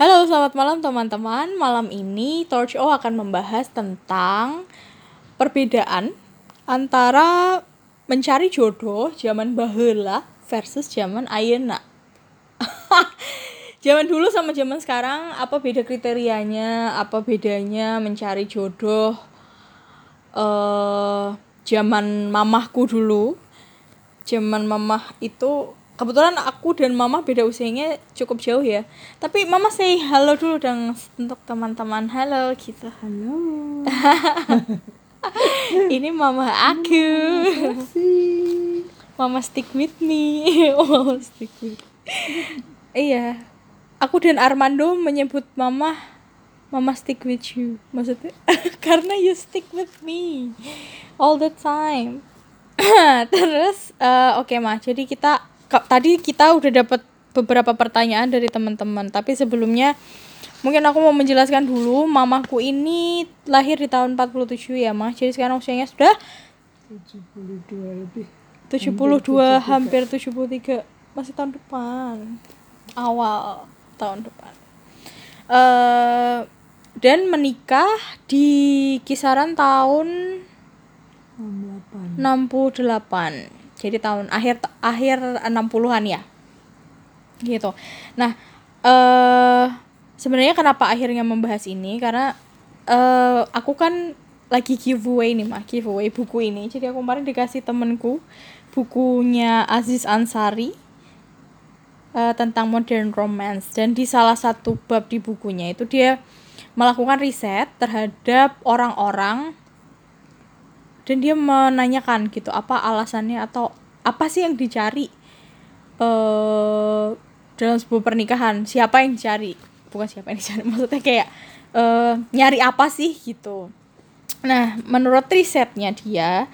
Halo, selamat malam teman-teman. Malam ini Torch O akan membahas tentang perbedaan antara mencari jodoh zaman baheula versus zaman ayeuna. zaman dulu sama zaman sekarang apa beda kriterianya? Apa bedanya mencari jodoh eh zaman mamahku dulu? Zaman mamah itu kebetulan aku dan mama beda usianya cukup jauh ya. Tapi mama say halo dulu dong untuk teman-teman. Halo gitu. Halo. ini mama aku. Mama stick with me. Mama stick with iya. Aku dan Armando menyebut mama mama stick with you. Maksudnya? Karena you stick with me. All the time. Terus eh, oke mah jadi kita tadi kita udah dapat beberapa pertanyaan dari teman-teman tapi sebelumnya mungkin aku mau menjelaskan dulu mamaku ini lahir di tahun 47 ya mah. Jadi sekarang usianya sudah 72 lebih. 72 hampir 73 masih tahun depan. Awal tahun depan. Eh dan menikah di kisaran tahun 68. 68 jadi tahun akhir akhir 60-an ya. Gitu. Nah eh sebenarnya kenapa akhirnya membahas ini? Karena eh aku kan lagi giveaway nih mah giveaway buku ini. Jadi aku kemarin dikasih temenku bukunya Aziz Ansari eh, tentang modern romance. Dan di salah satu bab di bukunya itu dia melakukan riset terhadap orang-orang dan dia menanyakan gitu apa alasannya atau apa sih yang dicari eh dalam sebuah pernikahan? Siapa yang dicari? Bukan siapa yang dicari maksudnya kayak eh nyari apa sih gitu. Nah menurut risetnya dia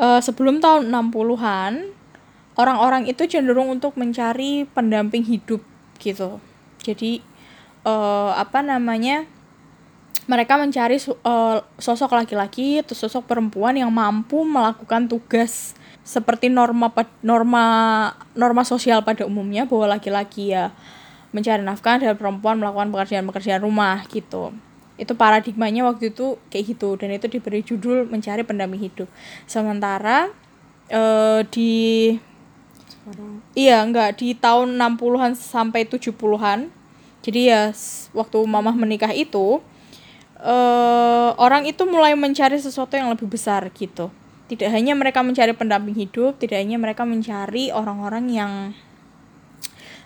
eh, sebelum tahun 60-an orang-orang itu cenderung untuk mencari pendamping hidup gitu. Jadi eh apa namanya mereka mencari eh, sosok laki-laki atau sosok perempuan yang mampu melakukan tugas seperti norma norma norma sosial pada umumnya bahwa laki-laki ya mencari nafkah dan perempuan melakukan pekerjaan-pekerjaan rumah gitu itu paradigmanya waktu itu kayak gitu dan itu diberi judul mencari pendamping hidup sementara eh, di Sekarang Iya, enggak di tahun 60-an sampai 70-an. Jadi ya waktu mamah menikah itu eh orang itu mulai mencari sesuatu yang lebih besar gitu. Tidak hanya mereka mencari pendamping hidup, tidak hanya mereka mencari orang-orang yang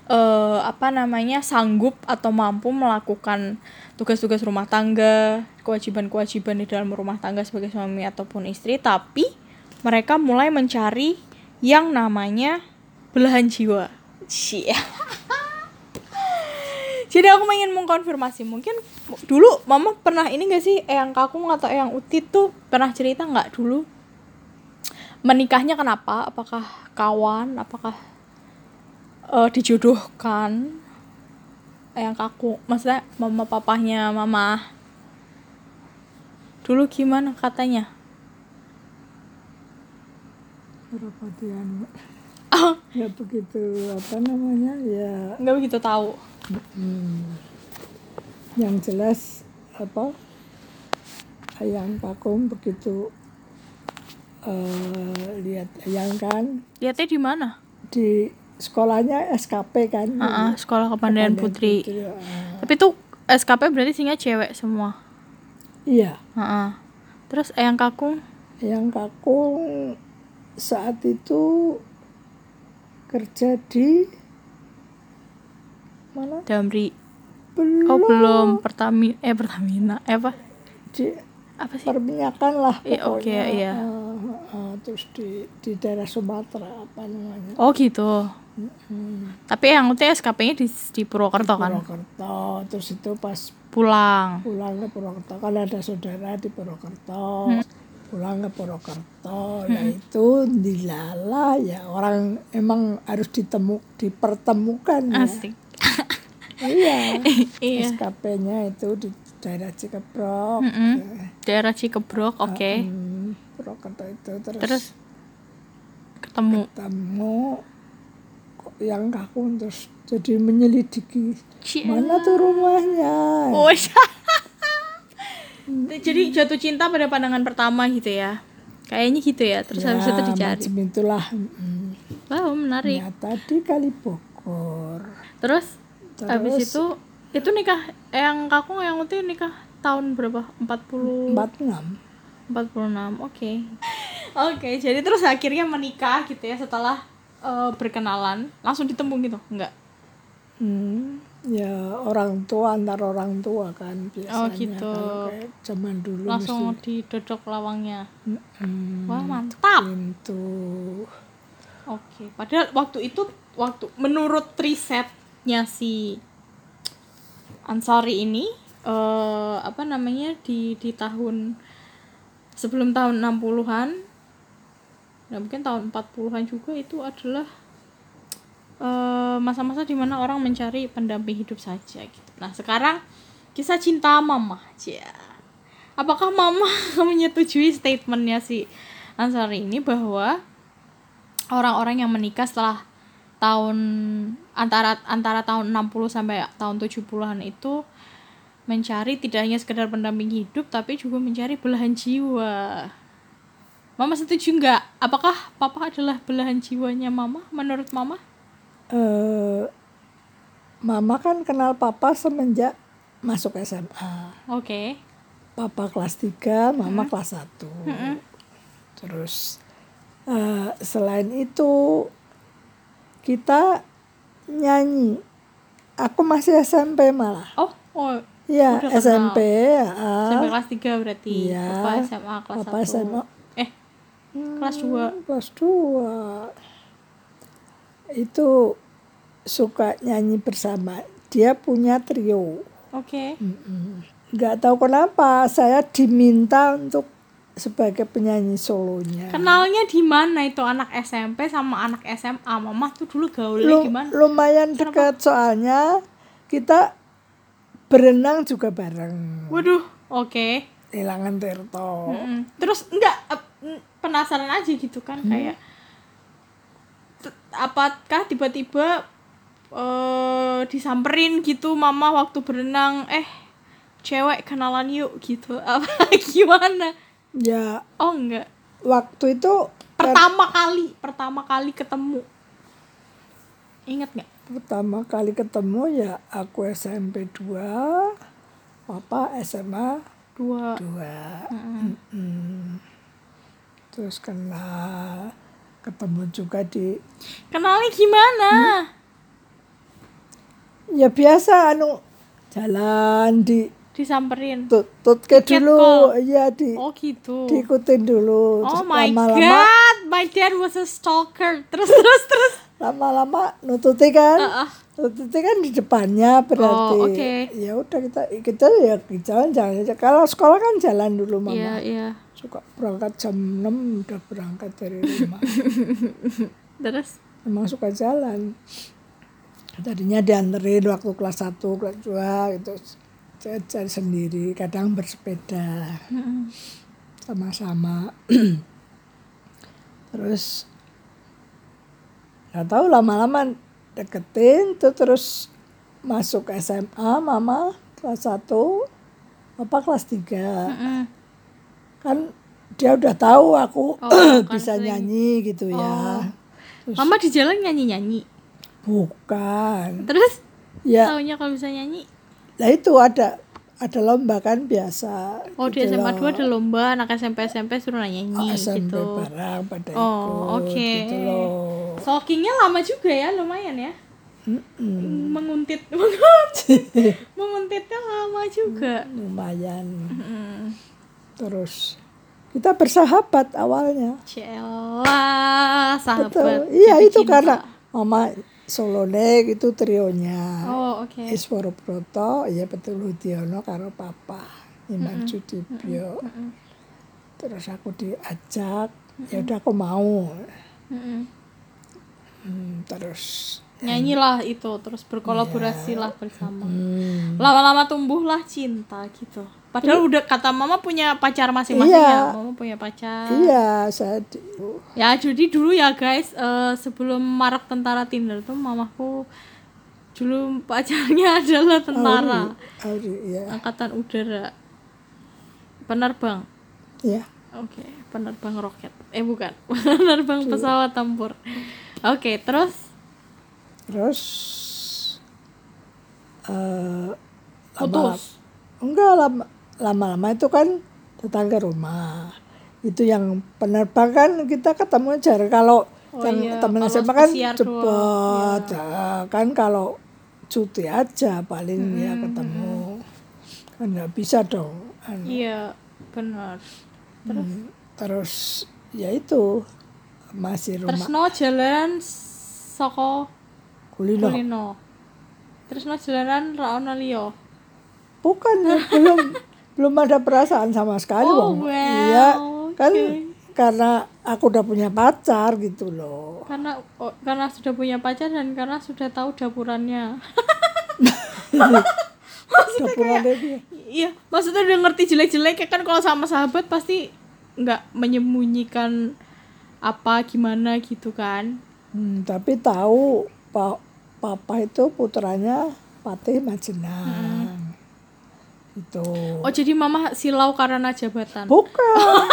eh apa namanya sanggup atau mampu melakukan tugas-tugas rumah tangga, kewajiban-kewajiban di dalam rumah tangga sebagai suami ataupun istri, tapi mereka mulai mencari yang namanya belahan jiwa. Jadi aku ingin mengkonfirmasi mungkin dulu mama pernah ini gak sih eyang kakung atau eyang utit tuh pernah cerita nggak dulu menikahnya kenapa? Apakah kawan? Apakah eh, dijodohkan? Eyang kakung, maksudnya mama papahnya mama dulu gimana katanya? berapa Ah, ya begitu apa namanya ya nggak begitu tahu. Hmm, yang jelas apa ayang pakung begitu eh, lihat ayang kan Lihatnya di mana? di sekolahnya SKP kan Ah, ah, sekolah kepandaian putri. ah. Tapi tuh SKP berarti singa cewek semua. iya Heeh. Terus eyang kakung yang kakung saat itu kerja di mana Damri. belum Oh belum Pertamina eh Pertamina eh apa? di Apa sih? perminyakan lah Iya, oke, pokoknya iya. Ah, ah, terus di di daerah Sumatera apa namanya Oh gitu. Hmm, Tapi yang itu SKP-nya di, di Purwokerto kan? Purwokerto terus itu pas Pulang. pulang ke Purwokerto kan ada saudara di Purwokerto Hmm. pulang ke Purwokerto ya itu dilala ya orang emang harus ditemu dipertemukan ya Asik. Iya iya. SKP-nya itu di daerah Cikebrok Mm-mm. Ya. Daerah Cikebrok, oke. Hmm, Purwokerto itu terus, Terus ketemu. ketemu kok yang kaku terus jadi menyelidiki Cie. mana tuh rumahnya Oh, jadi jatuh cinta pada pandangan pertama gitu ya. Kayaknya gitu ya. Terus habis itu dicari. itulah mm, Wow, menarik. ternyata di Kali Bogor Terus, habis Terus- itu itu nikah yang kakung yang itu nikah tahun berapa? 40 46 46. Oke. Oke, jadi terus akhirnya menikah gitu ya setelah eh, berkenalan. Langsung ditemu gitu? Enggak. Hmm, ya orang tua antar orang tua kan biasanya Oh, gitu. kayak zaman dulu Langsung mesti didodok lawangnya. mm, Wah, mantap. pintu Oke, padahal waktu itu waktu menurut risetnya si Ansari ini eh apa namanya di di tahun sebelum tahun 60-an ya mungkin tahun 40-an juga itu adalah eh, masa-masa di mana orang mencari pendamping hidup saja gitu. Nah, sekarang kisah cinta mama aja. Apakah mama menyetujui statementnya si Ansari ini bahwa orang-orang yang menikah setelah tahun antara antara tahun 60 sampai tahun 70-an itu mencari tidak hanya sekedar pendamping hidup tapi juga mencari belahan jiwa. Mama setuju nggak? Apakah papa adalah belahan jiwanya mama menurut mama? eh mama kan kenal papa semenjak masuk SMA Oke. papa kelas 3 mama kelas 1 terus eh, selain itu kita nyanyi aku masih SMP malah Oh, oh ya Udah kenal. SMP ya sampai kelas 3 berarti. Iya. SMA kelas Papa 1. SMA. Eh, kelas 2. kelas 2 itu suka nyanyi bersama dia punya trio Oke. nggak tahu kenapa saya diminta untuk sebagai penyanyi solonya Kenalnya di mana itu anak SMP sama anak SMA? Mama tuh dulu gaulnya Lu- gimana? lumayan dekat soalnya kita berenang juga bareng Waduh, oke. Ilangan Tirto Mm-mm. Terus enggak penasaran aja gitu kan kayak t- apakah tiba-tiba eh disamperin gitu mama waktu berenang eh cewek kenalan yuk gitu apa gimana? Ya Oh enggak. waktu itu Pertama kali, pertama kali ketemu. Ingat nggak? pertama kali ketemu ya aku SMP 2 papa SMA Dua. 2 Mm-mm. terus kenal ketemu juga di Kenalnya gimana? ya biasa anu jalan di Disamperin. tut tutke Tiket dulu call. ya di Oh gitu. diikutin dulu Oh terus my lama-lama god, my dad was a stalker. Terus terus terus. lama-lama nututi kan Ah, ah. nututi kan di depannya berarti Oh, oke. ya udah kita kita ya jalan jalan aja kalau sekolah kan jalan dulu mama Iya iya. suka berangkat jam 6 udah berangkat dari rumah Terus memang suka jalan tadinya dianterin waktu kelas 1, kelas 2 gitu jajan sendiri kadang bersepeda. Sama-sama. Terus nggak tahu lama-lama deketin tuh terus masuk SMA mama kelas 1 apa kelas 3 Mm-mm. kan dia udah tahu aku Oh, kan bisa sering. nyanyi gitu ya. Terus- Mama di jalan nyanyi-nyanyi. bukan. Terus? Ya. Taunya kalau bisa nyanyi. Lah itu ada ada lomba kan biasa Oh di gitu SMA loh. 2 ada lomba anak SMP SMP suruh nyanyi Oh, SMP gitu. barang pada Oh, ikut oke. gitu loh Stalkingnya lama juga ya, lumayan ya. Mm-mm. Menguntit, menguntit. Menguntitnya lama juga. lumayan Mm. terus kita bersahabat awalnya Cela, sahabat. betul iya itu cinta. karena mama Solone itu trionya. Oh, oke. Iswara Broto ya betul Hudiono karo papa. Iman Sudibyo terus aku diajak. Ya udah aku mau. Mm-mm. Hmm, terus nyanyilah itu terus berkolaborasi lah bersama. Hmm. lama-lama tumbuhlah cinta gitu. Padahal udah kata mama punya pacar masing-masing Iya. ya. Mama punya pacar. Iya, saya ya jadi dulu ya guys eh, sebelum marak tentara Tinder tuh mamaku dulu pacarnya adalah tentara. Auri, ya. angkatan udara. Penerbang. Ya. oke penerbang roket. Eh bukan. Penerbang pesawat tempur. Oke terus Terus eh lama, putus enggak lama lama-lama itu kan tetangga rumah. Itu yang penerbang kan kita ketemu jarang kalau Oh yang iya, temen SMA kan doang, iya. Ya, kan kalau cuti aja paling ya ketemu. Kan nggak bisa dong. Anu. iya benar terus Hmm, Terus ya itu masih terus rumah no jalan soko kulino. kulino terus no jalanan ra ono Bukan ya, belum belum ada perasaan sama sekali Oh, Wong. well, Iya, kan oke. karena aku udah punya pacar gitu loh. karena oh, karena sudah punya pacar dan karena sudah tahu dapurannya Dapurannya dia. iya maksudnya udah ngerti jelek-jelek kan kalau sama sahabat pasti nggak menyembunyikan apa gimana gitu kan Hmm, tapi tahu pa papa itu putranya Patih Majenang. Itu. oh jadi mama silau karena jabatan Bukan.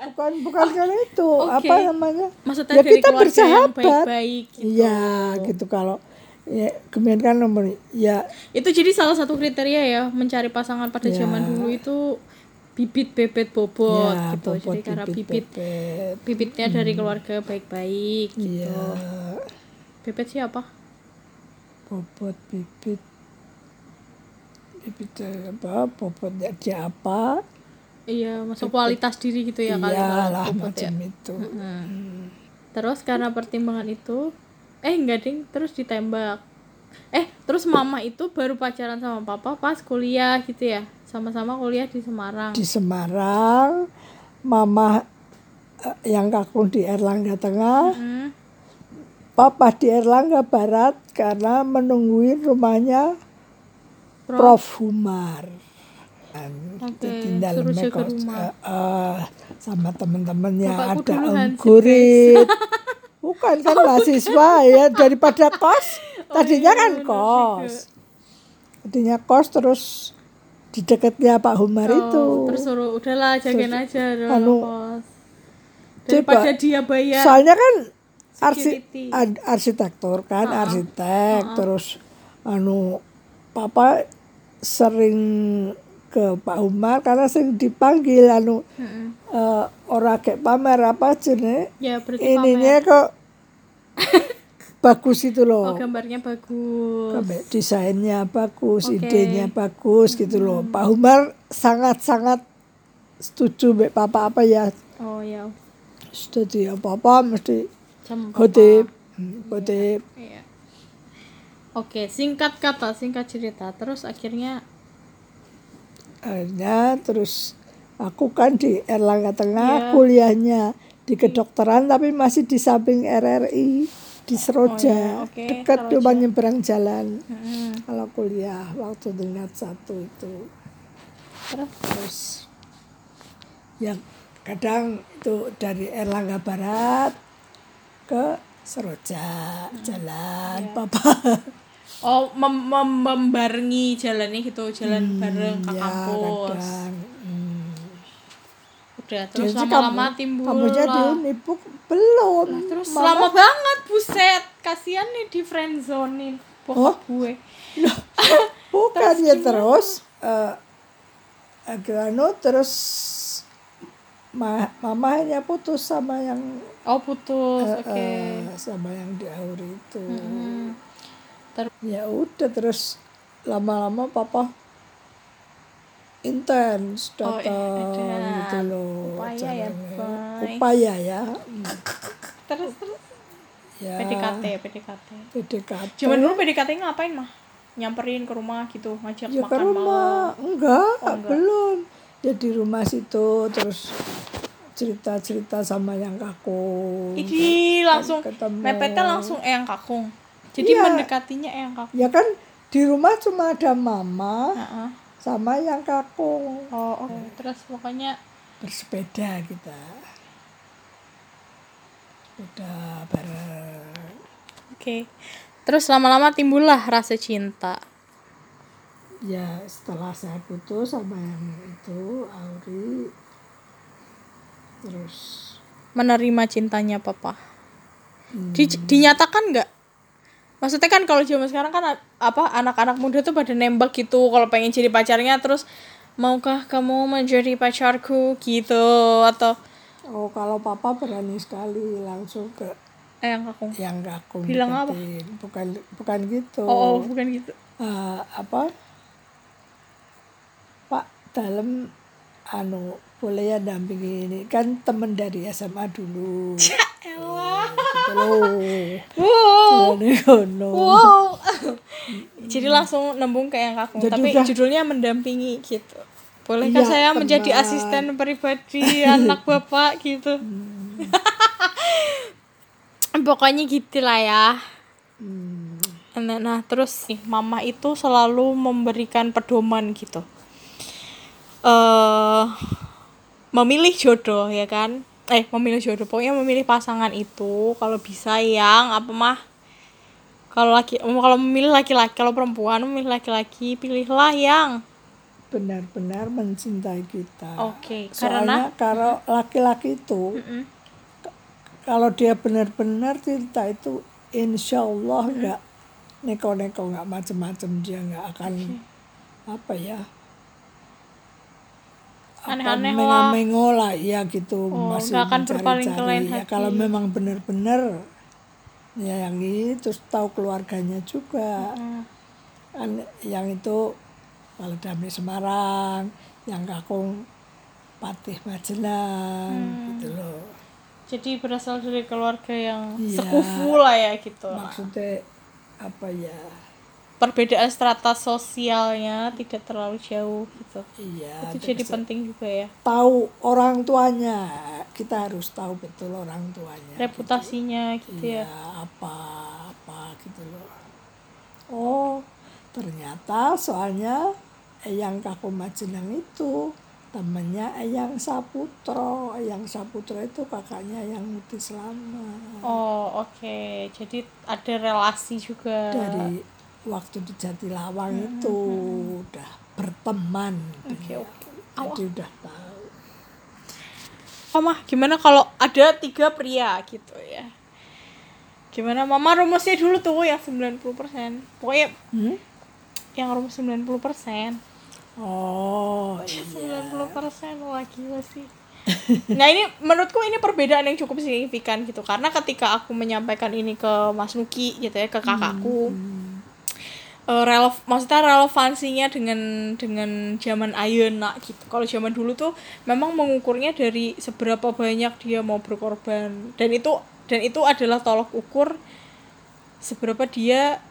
bukan bukan karena itu. Oke. Apa namanya? maksudnya Ya, dari kita bersahabat. baik-baik gitu. Iya, gitu kalau ya kemudian kan nomor ya itu jadi salah satu kriteria ya mencari pasangan pada Ya. zaman dulu itu bibit bebet bobot ya, gitu bobot, jadi karena bibit bebet. bibitnya dari keluarga baik-baik gitu Iya. Bebet siapa? Bobot bibit bibit apa? Bobotnya dia apa iya masuk kualitas diri gitu ya kali kalau iyalah bobot ya. macam itu. Terus karena pertimbangan itu eh enggak ding. Terus ditembak. Eh terus mama itu baru pacaran sama papa pas kuliah gitu ya. Sama-sama kuliah di Semarang. Di Semarang mama eh, yang kakung di Erlangga Tengah Hmm. Papa di Erlangga Barat? Karena menungguin rumahnya Prof. Prof Humar. Kan, Oke, tinggal jaga mekos, rumah. eh, eh, sama teman-temannya ada dulu Om hansip, Gurit. bukan kan mahasiswa ya daripada kos. Tadinya kan iya, benar kos tadinya kos terus di dekatnya Pak Humar itu. Oh, terus suruh udahlah jagain aja dong anu, kos. daripada dia bayar. Soalnya kan arsi, ad- arsitektur kan arsitek terus anu papa sering ke Pak Umar karena sering dipanggil anu Mm-mm. eh, orang kayak pamer apa jenis ya ininya kok bagus itu pamer. oh loh gambarnya bagus. Kayak desainnya bagus Oke. idenya bagus gitu loh. Pak Umar sangat sangat setuju Mbak papa apa ya? Oh ya. Setuju apa apa mesti jam khotib Hmm, khotib Iya. Oke, singkat kata, singkat cerita. Terus akhirnya? Akhirnya terus aku kan di Erlangga. Tengah kuliahnya di kedokteran tapi masih di samping RRI di Seroja. Oh, iya, oke, dekat cuma nyebrang jalan. Mm, kalau kuliah waktu tingkat satu itu. Terus? Terus yang kadang itu dari Erlangga Barat ke Seroja jalan papa oh mem- mem- membarengi jalannya gitu, jalan bareng ke ya kampus. kadang hmm. Udah, terus Jadi lama-lama kamu- timbul kamunya di lah. Unipuk belum Terus Mama- lama banget, buset. Kasihan nih di friendzonein bokap Oh. gue. bukan ya terus eh anu terus ma mama hanya putus sama yang Oh, putus. eh, Oke. eh, sama yang di Auri itu Hmm. Ter- ya udah terus lama-lama papa intens Oh, datang edan. gitu loh Upaya ya. Bay. upaya ya Hmm. terus terus ya PDKT, PDKT. PDKT Zaman dulu PDKT ngapain mah? Nyamperin ke rumah gitu, ngajak ya ke makan rumah malam. enggak, Oh, enggak. belum ya di rumah situ terus cerita-cerita sama yang kaku Idi langsung ketemu. mepetnya langsung eyang kakung. jadi Iya. mendekatinya eyang kakung Ya kan di rumah cuma ada mama Heeh. sama yang kakung. oh oke terus pokoknya Bersepeda kita. Sepeda bareng. oke terus lama-lama timbullah rasa cinta Ya setelah saya putus sama yang itu Auri terus menerima cintanya papa. Hmm, Di- dinyatakan nggak? Maksudnya kan kalau zaman sekarang kan apa anak-anak muda tuh pada nembak gitu kalau pengen jadi pacarnya terus maukah kamu menjadi pacarku? gitu atau oh kalau papa berani sekali langsung ke eh yang kakung. Yang kakung Bilang apa? bukan bukan gitu. Oh, oh bukan gitu. Eh, apa dalam anu boleh ya dampingi ini. Kan temen dari SMA dulu. Elah. Gitu loh. Wow. Wow. Jadi langsung nembung ke yang kakung Jadi tapi udah- judulnya mendampingi gitu. Bolehkah Iya, saya menjadi teman. asisten pribadi anak bapak gitu? Pokoknya gitulah ya. Hmm, Nah, nah, terus nih, mama itu selalu memberikan pedoman gitu. Eh memilih jodoh ya kan? Eh, memilih jodoh. Pokoknya memilih pasangan itu kalau bisa yang apa mah? Kalau laki kalau memilih laki-laki, kalau perempuan memilih laki-laki, pilihlah yang benar-benar mencintai kita Oke, karena soalnya kalau laki-laki itu kalau dia benar-benar cinta itu insya Allah nggak neko-neko nggak macem-macem dia nggak akan apa ya Aneh-aneh lah. mengo lah ya gitu Oh, masih nggak akan berpaling ke lain ya hati. kalau memang benar-benar nyayangi terus tahu keluarganya juga Hmm. kan yang itu kalau Damai Semarang yang Kakung Patih Magelang Hmm. gitu loh Jadi berasal dari keluarga yang Iya. sekufu lah ya gitu. maksudnya apa ya Perbedaan strata sosialnya tidak terlalu jauh gitu. iya itu jadi penting juga ya. Tahu orang tuanya kita harus tahu betul orang tuanya reputasinya gitu iya ya apa apa gitu loh. Oh ternyata soalnya Eyang Kakung Majenang itu temennya Eyang Saputro. Eyang Saputro itu kakaknya yang Muti Selamat. Oh oke. Jadi ada relasi juga. Dari waktu di Jatilawang itu udah berteman Hmm, oke dia. oke. Jadi udah tahu. Oh mah gimana kalau ada tiga pria gitu ya? Gimana mama rumusnya dulu tuh yang 90% pokoknya Hmm? yang rumus 90% oh iya. 90% wah gila sih. Nah ini menurutku ini perbedaan yang cukup signifikan gitu. Karena ketika aku menyampaikan ini ke Mas Nuki gitu ya ke kakakku eh, relev maksudnya relevansinya dengan dengan zaman ayeuna gitu. Kalau zaman dulu tuh memang mengukurnya dari seberapa banyak dia mau berkorban. Dan itu dan itu adalah tolok ukur seberapa dia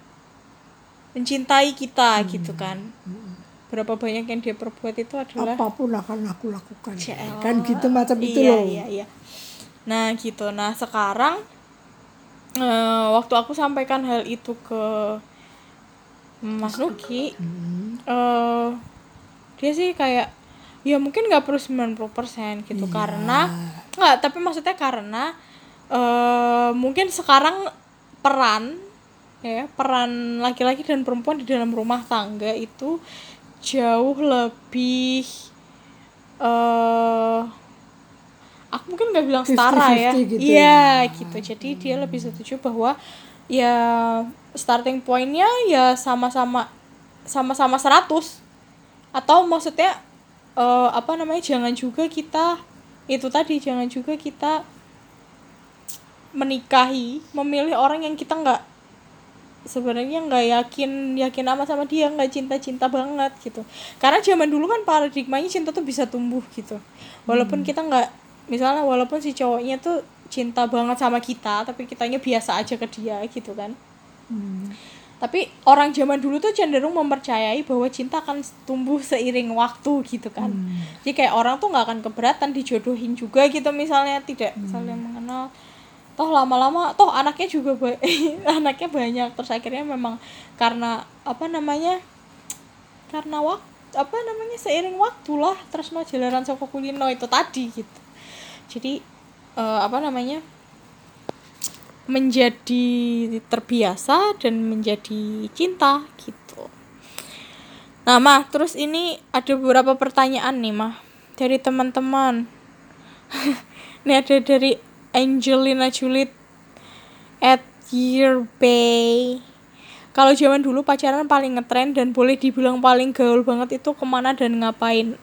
mencintai kita gitu kan. Berapa banyak yang dia perbuat itu adalah apa pun akan aku lakukan. Kan gitu macam itu iya, loh. Iya, iya. Nah, gitu. Nah, sekarang eh, waktu aku sampaikan hal itu ke Mas Nuki, Hmm, eh dia sih kayak ya mungkin nggak perlu 90% gitu Iya. karena nggak tapi maksudnya karena eh mungkin sekarang peran ya peran laki-laki dan perempuan di dalam rumah tangga itu jauh lebih eh aku mungkin nggak bilang setara ya. 50-50 gitu iya ya. gitu jadi dia lebih setuju bahwa ya starting pointnya ya sama-sama sama-sama 100 atau maksudnya eh, apa namanya jangan juga kita itu tadi jangan juga kita menikahi memilih orang yang kita nggak sebenarnya nggak yakin yakin amat sama dia nggak cinta cinta banget gitu. Karena zaman dulu kan paradigmanya cinta tuh bisa tumbuh gitu. Walaupun kita nggak misalnya walaupun si cowoknya tuh cinta banget sama kita tapi kitanya biasa aja ke dia gitu kan. Hmm. tapi orang zaman dulu tuh cenderung mempercayai bahwa cinta akan tumbuh seiring waktu gitu kan. Jadi kayak orang tuh nggak akan keberatan dijodohin juga gitu misalnya tidak saling mengenal. Toh lama-lama toh anaknya juga ba- anaknya banyak. Terus akhirnya memang karena apa namanya karena waktu apa namanya seiring waktu lah. Terus no jalanan saka kulino itu tadi gitu. Jadi eh, apa namanya menjadi terbiasa dan menjadi cinta gitu. Nah mah terus ini ada beberapa pertanyaan nih mah dari teman-teman. Ini ada dari Angelina Juliet at Yearbay kalau zaman dulu pacaran paling ngetren dan boleh dibilang paling gaul banget itu ke mana dan ngapain?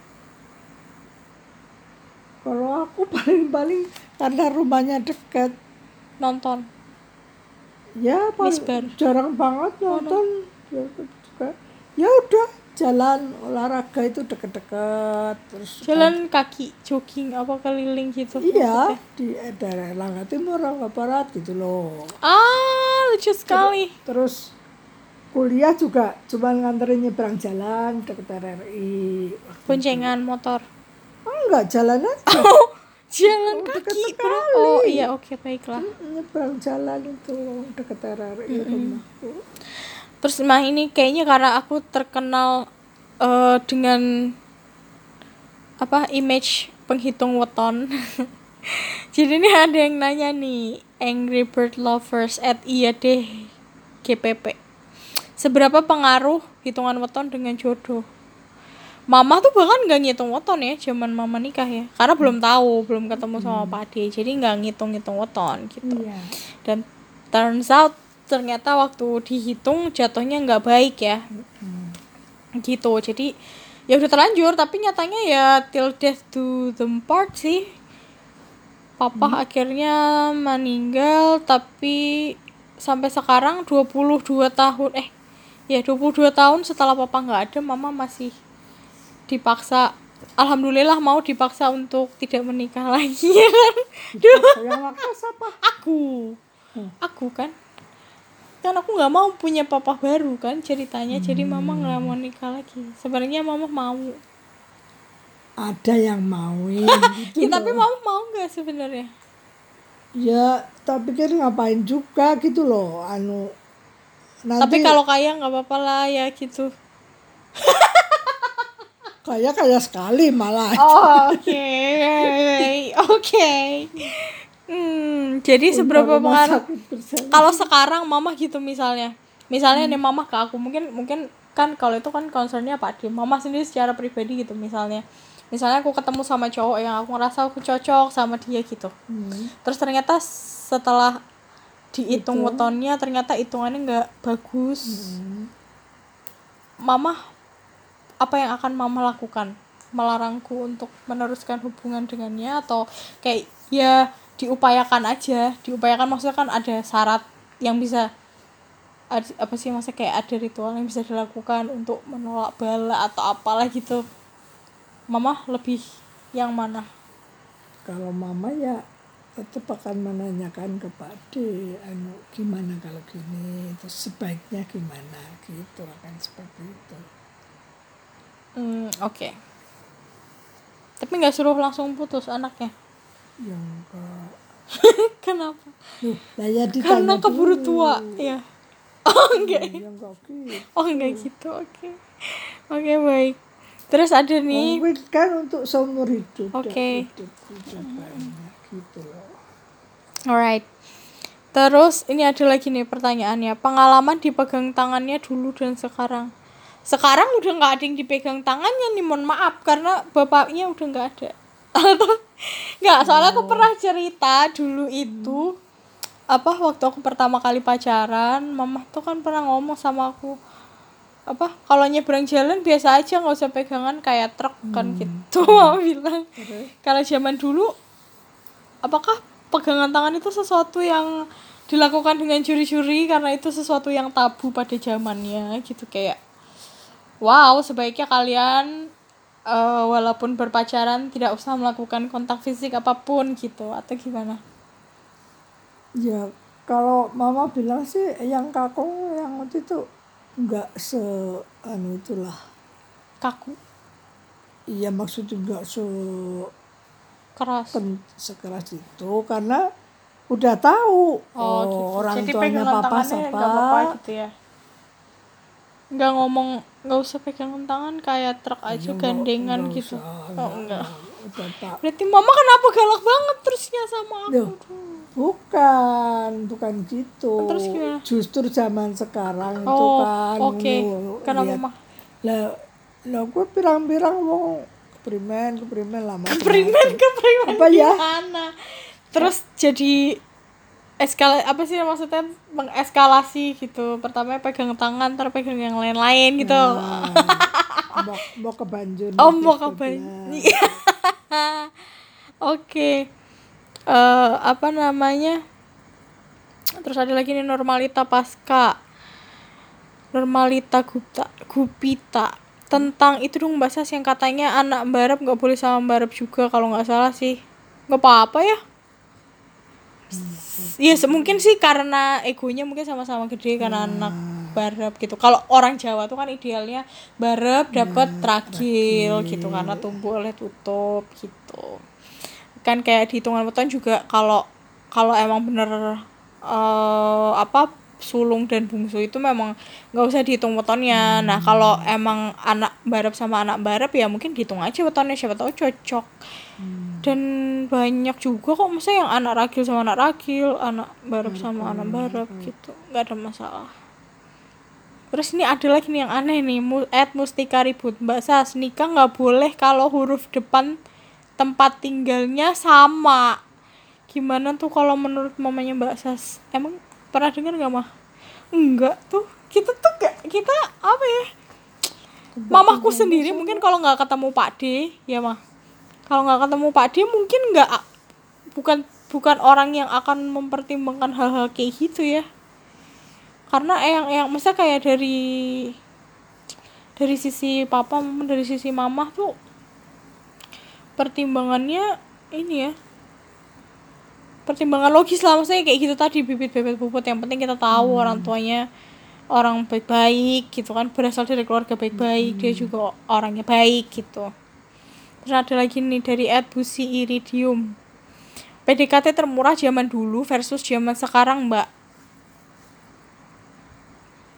Kalau aku paling-paling karena rumahnya dekat, nonton. Ya Miss paling Bar. jarang banget nonton. Ya, juga. Ya udah jalan olahraga itu deket-deket terus jalan kaki jogging apa keliling gitu iya maksudnya. di daerah Langga Timur Langga Barat gitu loh. Ah lucu sekali. terus kuliah juga cuma nganterin nyebrang jalan deket RRI boncengan motor. Enggak jalan aja. oh jalan Oh, kaki bro. oh iya oke baiklah. Nyebrang jalan itu deket RRI rumahku terus mah ini kayaknya karena aku terkenal eh, dengan apa image penghitung weton. Jadi ini ada yang nanya nih Angry Bird Lovers at iya deh GPP seberapa pengaruh hitungan weton dengan jodoh Mama tuh bahkan nggak ngitung weton ya zaman mama nikah ya. Karena belum tahu belum ketemu sama Pak Ade jadi nggak ngitung-ngitung weton gitu. Iya. Dan turns out ternyata waktu dihitung jatuhnya nggak baik ya. Gitu jadi ya udah terlanjur tapi nyatanya ya till death do them part sih. Papa akhirnya meninggal tapi sampai sekarang 22 tahun eh ya 22 tahun setelah papa nggak ada mama masih dipaksa alhamdulillah mau dipaksa untuk tidak menikah lagi ya kan? Yang waktu siapa? Aku. Aku kan? Kan aku nggak mau punya papa baru kan ceritanya. Jadi mama nggak mau nikah lagi. Sebenarnya mama mau. Ada yang mauin ya, gitu tapi loh. mama mau nggak sebenarnya? Ya tapi kan ngapain juga gitu loh anu. Nanti tapi kalau kaya nggak apa-apa lah ya gitu kaya kaya sekali malah. Oh, oke. Oke. Hmm jadi seberapa Rumah pengaruh kalau sekarang mama gitu misalnya. Misalnya nih mama ke aku mungkin mungkin kan kalau itu kan concernnya Pak Dim. Mama sendiri secara pribadi gitu misalnya. Misalnya aku ketemu sama cowok yang aku ngerasa aku cocok sama dia gitu. Hmm. terus ternyata setelah dihitung wetonnya ternyata hitungannya nggak bagus. Hmm. mama apa yang akan mama lakukan? Melarangku untuk meneruskan hubungan dengannya atau kayak ya diupayakan aja? Diupayakan maksudnya kan ada syarat yang bisa apa sih maksudnya kayak ada ritual yang bisa dilakukan untuk menolak bala atau apalah gitu. Mama lebih yang mana? Kalau mama ya tetap akan menanyakan ke Pak D anu gimana kalau gini terus sebaiknya gimana gitu akan seperti itu hmm, oke tapi nggak suruh langsung putus anaknya yang ke kenapa Loh, ya karena keburu dulu. tua ya oh enggak yang kok gitu Oh enggak gitu, oke. Oke baik. Terus ada nih, Covid kan untuk seumur hidup Oke. hidup, hidup banyak gitu loh alright. Terus ini ada lagi nih pertanyaannya, pengalaman dipegang tangannya dulu dan sekarang. Sekarang udah nggak ada yang dipegang tangannya nih, mohon maaf karena bapaknya udah nggak ada. Nggak, soalnya aku pernah cerita dulu itu apa waktu aku pertama kali pacaran, mama tuh kan pernah ngomong sama aku apa kalau nyebrang jalan biasa aja nggak usah pegangan kayak truk kan gitu mama bilang. Kalau zaman dulu apakah pegangan tangan itu sesuatu yang dilakukan dengan curi-curi karena itu sesuatu yang tabu pada zamannya gitu kayak wow sebaiknya kalian eh, walaupun berpacaran tidak usah melakukan kontak fisik apa pun gitu atau gimana? Ya kalau mama bilang sih yang kakung yang waktu itu nggak se anu itulah. Kaku. Iya maksudnya nggak se keras. pen- sekeras itu karena udah tahu Oh, gitu. orang Jadi tuanya papa siapa. gitu ya. Nggak ngomong, nggak usah pegangan tangan kayak truk aja gandengan Nggak gitu. usah, oh enggak. Berarti mama kenapa galak banget terusnya sama aku? Loh, bukan bukan gitu Terus gimana? justru zaman sekarang itu Oh, kan oke. ngono, Kenapa. Mah? lah lah gue pirang-pirang wong keprimen keprimen lama Keprimen, keprimen Apa ya? Terus jadi eskala apa sih maksudnya? Mengeskalasi gitu. Pertama pegang tangan terus pegang yang lain-lain gitu. Nah, mau, mau ke banjur oh mau sebelah. kapan oke. Eh, apa namanya? Terus ada lagi nih normalita pasca. Normalita gupta gupita. Tentang itu dong bahasa yang katanya anak barep nggak boleh sama barep juga kalau nggak salah sih. Nggak apa-apa ya Iya, se- mungkin sih karena egonya mungkin sama-sama gede karena anak barep gitu. Kalau orang Jawa tuh kan idealnya barep dapat tragil gitu karena tumbuh oleh tutup gitu. Kan kayak di hitungan weton juga kalau kalau emang bener eh apa sulung dan bungsu itu memang nggak usah dihitung wetonnya. Nah, kalau emang anak barep sama anak barep ya mungkin dihitung aja wetonnya siapa tahu cocok dan banyak juga kok masa yang anak ragil sama anak ragil anak barep sama anak barep gitu. Nggak ada masalah. Terus ini ada lagi nih yang aneh nih Mu- Ed Mustika ribut. Mbak Sas nikah nggak boleh kalau huruf depan tempat tinggalnya sama. Gimana tuh kalau menurut mamanya Mbak Sas? Emang pernah dengar nggak mah enggak tuh. Kita tuh gak kita apa ya? Mamaku sendiri mungkin kalau nggak ketemu Pak D ya mah kalau nggak ketemu Pak D mungkin nggak bukan bukan orang yang akan mempertimbangkan hal-hal kayak gitu ya. Karena yang yang masa kayak dari dari sisi papa maupun dari sisi mama tuh pertimbangannya ini ya. Pertimbangan logis lah maksudnya kayak gitu tadi bibit bebet puput yang penting kita tahu orang tuanya orang baik-baik gitu kan berasal dari keluarga baik-baik dia juga orangnya baik gitu terus ada lagi nih dari Ed Busi Iridium PDKT termurah zaman dulu versus zaman sekarang mbak.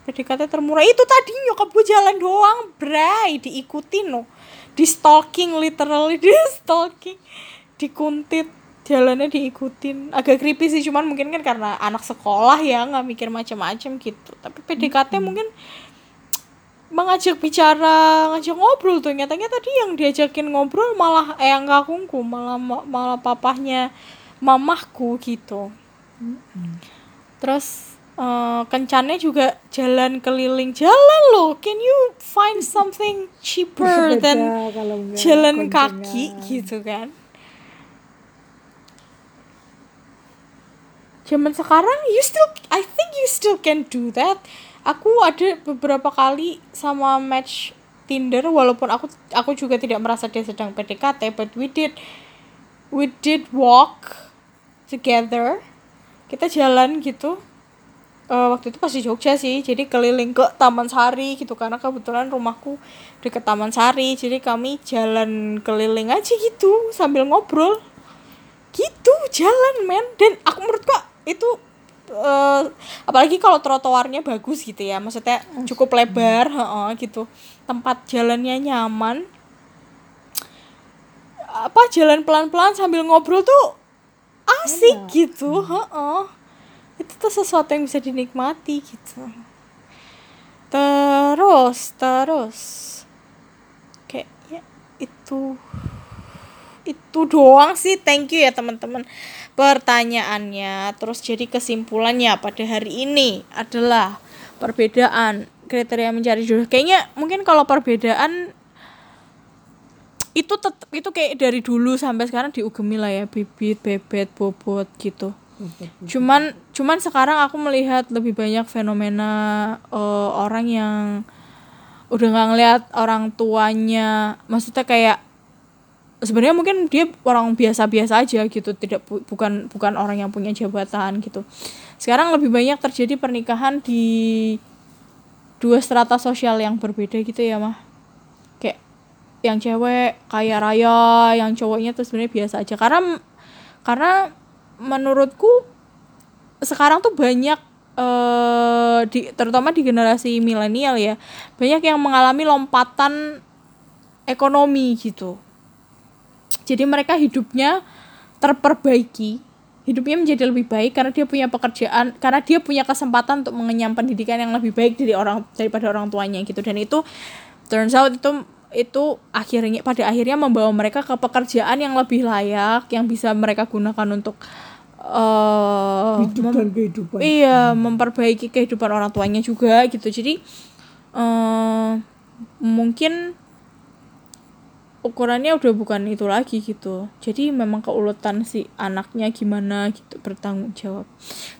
PDKT termurah. Itu tadi nyokap gue jalan doang bray. Diikutin loh di stalking literally di stalking. Dikuntit jalannya diikutin. Agak creepy sih cuman mungkin kan karena anak sekolah ya nggak mikir macam-macam gitu. Tapi PDKT mungkin mengajak bicara ngajak ngobrol tuh. Nyatanya tadi yang diajakin ngobrol malah eyang kakungku malah malah papahnya mamahku gitu. Terus eh, kencannya juga jalan keliling jalan loh. Can you find something cheaper than jalan kaki gitu kan? Zaman sekarang you still I think you still can do that aku ada beberapa kali sama match Tinder walaupun aku aku juga tidak merasa dia sedang PDKT but we did we did walk together. Kita jalan gitu. Eh, waktu itu pas di Jogja sih jadi keliling ke Taman Sari gitu karena kebetulan rumahku deket Taman Sari jadi kami jalan keliling aja gitu sambil ngobrol. Gitu jalan men. Dan aku menurut kok itu eh, apalagi kalau trotoarnya bagus gitu ya maksudnya cukup lebar heeh, gitu. Tempat jalannya nyaman. Apa jalan pelan-pelan sambil ngobrol tuh asik gitu heeh. itu tuh sesuatu yang bisa dinikmati gitu. Terus terus. Kayak ya itu itu doang sih thank you ya teman-teman pertanyaannya. Terus jadi kesimpulannya pada hari ini adalah perbedaan kriteria mencari jodoh. Kayaknya mungkin kalau perbedaan itu tetap itu kayak dari dulu sampai sekarang diugemi lah ya bibit bebet bobot gitu. Cuman cuman sekarang aku melihat lebih banyak fenomena eh, orang yang udah nggak ngeliat orang tuanya. Maksudnya kayak sebenarnya mungkin dia orang biasa-biasa aja gitu tidak bu- bukan bukan orang yang punya jabatan gitu. Sekarang lebih banyak terjadi pernikahan di dua strata sosial yang berbeda gitu ya mah. Kayak yang cewek kaya raya yang cowoknya tuh sebenarnya biasa aja. Karena karena menurutku sekarang tuh banyak eh di terutama di generasi milenial ya banyak yang mengalami lompatan ekonomi gitu jadi mereka hidupnya terperbaiki. Hidupnya menjadi lebih baik karena dia punya pekerjaan karena dia punya kesempatan untuk mengenyam pendidikan yang lebih baik dari orang daripada orang tuanya gitu. Dan itu turns out itu itu akhirnya pada akhirnya membawa mereka ke pekerjaan yang lebih layak yang bisa mereka gunakan untuk eh hidup dan kehidupan. iya memperbaiki kehidupan orang tuanya juga gitu. Jadi eh mungkin ukurannya udah bukan itu lagi gitu jadi memang keuletan si anaknya gimana gitu bertanggung jawab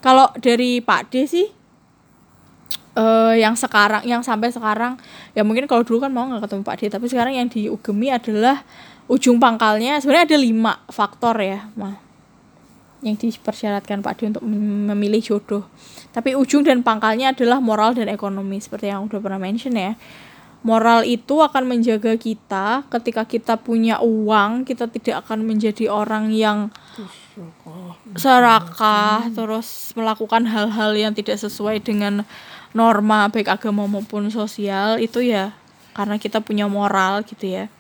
kalau dari Pak D sih eh yang sekarang yang sampai sekarang ya mungkin kalau dulu kan mau nggak ketemu Pak D tapi sekarang yang di Ugemi adalah ujung pangkalnya sebenarnya ada lima faktor ya mah yang dipersyaratkan Pak D untuk mem- memilih jodoh. Tapi ujung dan pangkalnya adalah moral dan ekonomi seperti yang udah pernah mention ya. Moral itu akan menjaga kita. Ketika kita punya uang, kita tidak akan menjadi orang yang serakah terus melakukan hal-hal yang tidak sesuai dengan norma baik agama maupun sosial. Itu ya karena kita punya moral gitu ya.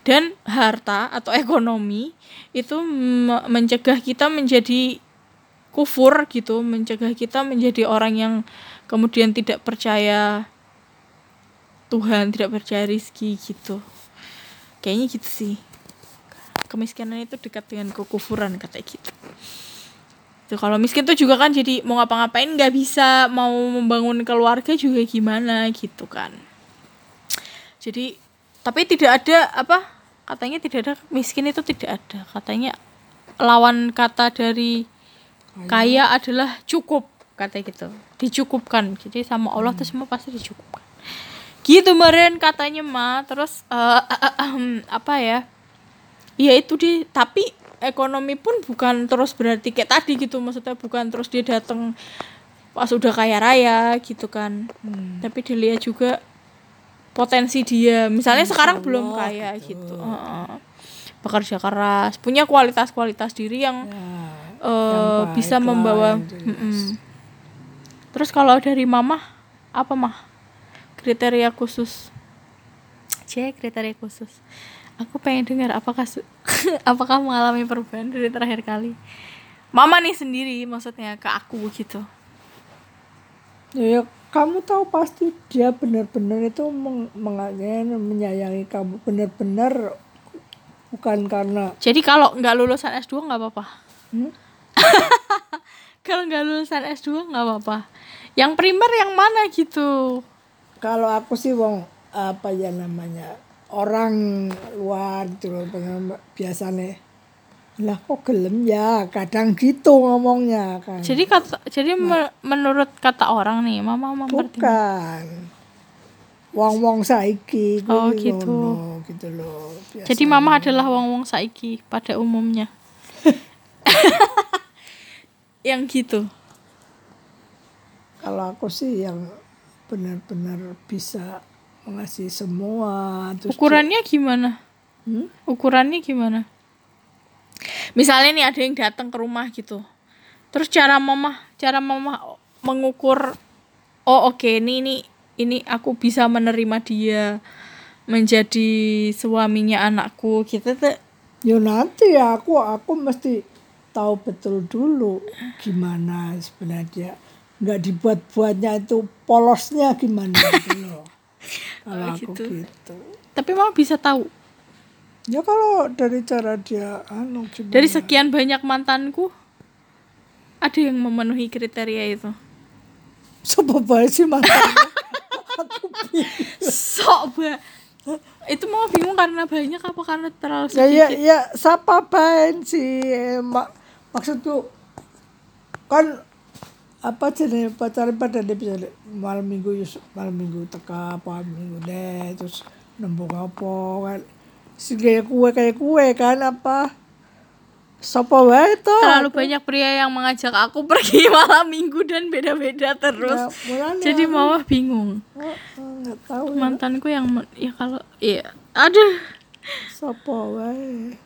Dan harta atau ekonomi itu me- mencegah kita menjadi kufur gitu. Mencegah kita menjadi orang yang kemudian tidak percaya Tuhan tidak percaya rizki gitu. Kayaknya gitu sih. Kemiskinan itu dekat dengan kekufuran kata gitu. Tuh, kalau miskin tuh juga kan jadi mau ngapa-ngapain nggak bisa mau membangun keluarga juga gimana gitu kan. Jadi tapi tidak ada apa katanya tidak ada miskin itu tidak ada. Katanya lawan kata dari kaya adalah cukup katanya gitu. Dicukupkan. Jadi sama Allah tuh semua pasti dicukupkan gitu meren katanya mah terus eh, apa ya? Ya itu di tapi ekonomi pun bukan terus berarti kayak tadi gitu. Maksudnya bukan terus dia datang pas udah kaya raya gitu kan. Tapi dilihat juga potensi dia. Misalnya sekarang belum kaya gitu, Heeh. bekerja keras. Punya kualitas-kualitas diri yang Ya, eh, baik bisa membawa yang jelas. Mm-mm. terus kalau dari mama apa mah kriteria khusus? C kriteria khusus. Aku pengen dengar apakah su- apakah mengalami perubahan dari terakhir kali? Mama nih sendiri maksudnya ke aku gitu. Ya, ya, kamu tahu pasti dia benar-benar itu meng, menyayangi kamu. Benar-benar bukan karena jadi kalau nggak lulusan S2 nggak apa-apa? Hmm? kalau nggak lulusan S2 nggak apa-apa. Yang primer yang mana gitu kalau aku sih wong apa ya namanya orang luar gitu loh pengen- biasanya lah kok gelem ya kadang gitu ngomongnya kan jadi kata jadi me- menurut kata orang nih mama mempertimbangkan bukan wong-wong saiki Oh, gitu. ngono, gitu loh biasa. Jadi mama adalah wong-wong saiki pada umumnya. yang gitu. kalau aku sih yang benar-benar bisa mengasih semua terus Ukurannya gimana? Hmm? Ukurannya gimana? Misalnya nih ada yang datang ke rumah gitu. Terus cara mama, cara mama mengukur oh oke ini ini ini aku bisa menerima dia menjadi suaminya anakku gitu tuh. ya nanti ya aku aku mesti tahu betul dulu gimana sebenarnya dia nggak dibuat-buatnya itu polosnya gimana gitu loh kalau Oh, aku gitu. gitu Tapi mama bisa tahu ya kalau dari cara dia anu gimana dari sekian banyak mantanku ada yang memenuhi kriteria itu. Sopo bae sih mantan Sok ba. Itu mau bingung karena banyak apa karena terlalu ya ya sedikit? ya siapa bae sih Eh, mak maksudku kan apa jenis pacaran pada dia bisa malam minggu yus- malam minggu teka apa minggu deh terus nembung apa kan si kayak kue kayak kue kan apa Sopo wae to Terlalu banyak pria yang mengajak aku pergi malam minggu dan beda-beda terus. Ya, Jadi mama bingung. Oh, oh, tahu ya Mantanku yang ya kalau ya aduh. Sopo wae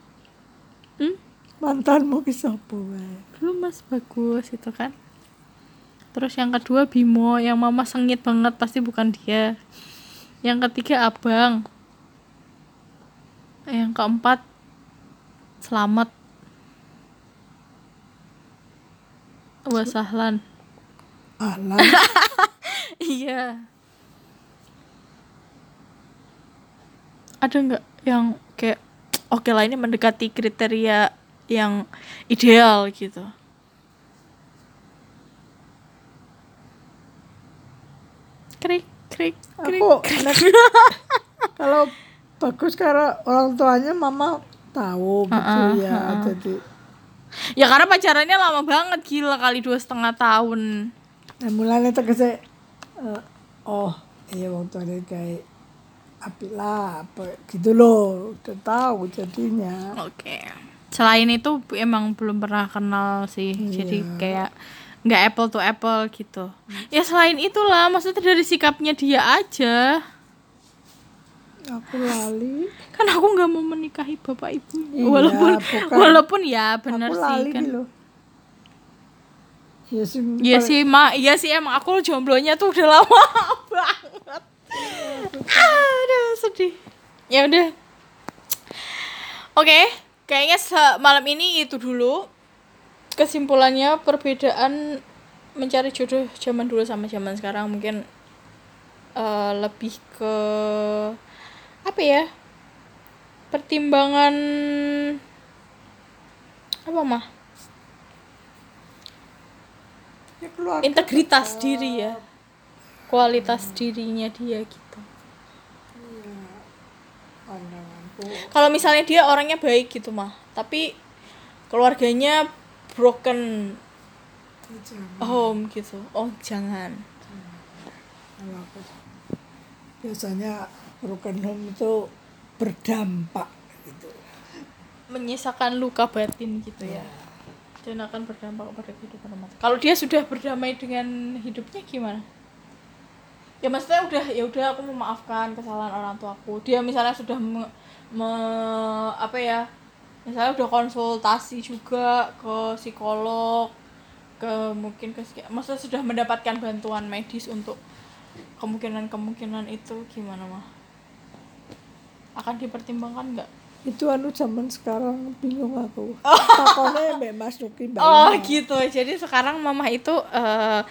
Hmm? mantanmu ki sopo wae Belum Mas bagus itu kan. Terus yang kedua Bimo. Yang mama sengit banget pasti bukan dia. Yang ketiga abang. Yang keempat selamat. Wasahlan Alah, iya. Ada nggak yang kayak oke lah ini mendekati kriteria yang ideal gitu krik krik krik aku kalau bagus karena orang tuanya mama tahu gitu Uh-uh, ya jadi ya karena pacarannya lama banget gila kali dua setengah tahun. Nah, mulanya tegese eh, oh iya wong tuanya kayak api lah apa gitu loh udah tahu jadinya. Oke. Selain itu emang belum pernah kenal sih. Jadi kayak nggak apple to apple gitu ya selain itulah maksudnya dari sikapnya dia aja aku lali kan aku nggak mau menikahi bapak ibu Iya, walaupun bukan. walaupun ya bener aku sih lali kan gitu ya sih Iya sih, Ma. Iya sih emang aku jomblonya tuh udah lama banget. Aduh, sedih. Ya udah. Oke, kayaknya se- malam ini itu dulu. Kesimpulannya perbedaan mencari jodoh zaman dulu sama zaman sekarang mungkin eh, lebih ke apa ya? Pertimbangan apa mah? ya keluarga integritas diri ya. Kualitas dirinya dia gitu. Pandanganku. Kalau misalnya dia orangnya baik gitu mah. Tapi keluarganya broken jangan home gitu. Oh jangan. Kalau aku biasanya broken home itu berdampak gitu. Menyisakan luka batin gitu ya. Dan akan berdampak pada kehidupan rumah. Kalau dia sudah berdamai dengan hidupnya gimana? Ya maksudnya udah ya udah aku memaafkan kesalahan orang tuaku. Dia misalnya sudah me, me- apa ya misalnya udah konsultasi juga ke psikolog ke mungkin ke maksudnya sudah mendapatkan bantuan medis untuk kemungkinan-kemungkinan itu gimana mah? Akan dipertimbangkan nggak? Itu anu zaman sekarang bingung aku. Takutnya mbak Mas Nuki mbak Oh gitu. Jadi sekarang mama itu eh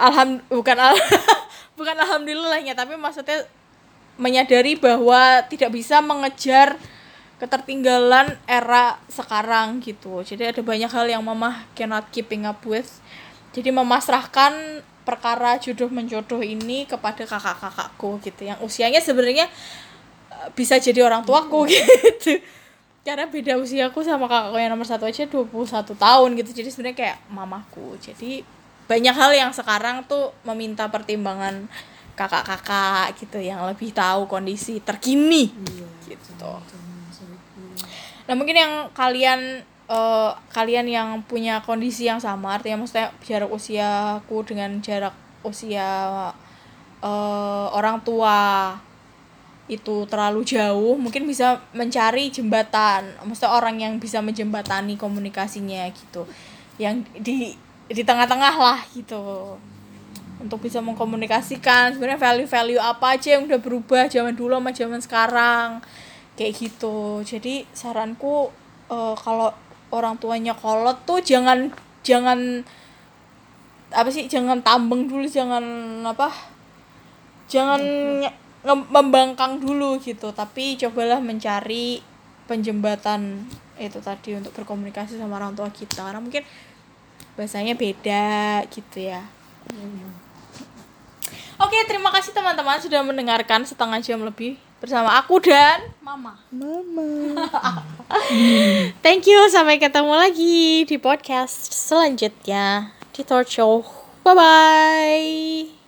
alham bukan al bukan alhamdulillahnya tapi maksudnya menyadari bahwa tidak bisa mengejar ketertinggalan era sekarang gitu. Jadi ada banyak hal yang mama cannot keeping up with. Jadi memasrahkan perkara jodoh menjodoh ini kepada kakak-kakakku gitu. Yang usianya sebenarnya eh, bisa jadi orang tuaku gitu. Karena beda usiaku sama kakakku yang nomor satu aja 21 tahun gitu. Jadi sebenarnya kayak mamaku jadi banyak hal yang sekarang tuh meminta pertimbangan kakak-kakak gitu. Yang lebih tahu kondisi terkini gitu nah mungkin yang kalian eh, kalian yang punya kondisi yang sama artinya maksudnya jarak usiaku dengan jarak usia eh, orang tua itu terlalu jauh mungkin bisa mencari jembatan. Maksudnya orang yang bisa menjembatani komunikasinya gitu. Yang di di tengah-tengah lah gitu. Untuk bisa mengkomunikasikan sebenarnya value-value apa aja yang udah berubah zaman dulu sama zaman sekarang kayak gitu. Jadi saranku eh, kalau orang tuanya kolot tuh jangan jangan apa sih jangan tambeng dulu jangan apa jangan membangkang dulu gitu. Tapi cobalah mencari penjembatan itu tadi untuk berkomunikasi sama orang tua kita. Karena mungkin bahasanya beda gitu ya. Oke terima kasih teman-teman sudah mendengarkan setengah jam lebih bersama aku dan mama. Mama. Thank you sampai ketemu lagi di podcast selanjutnya di talk show bye bye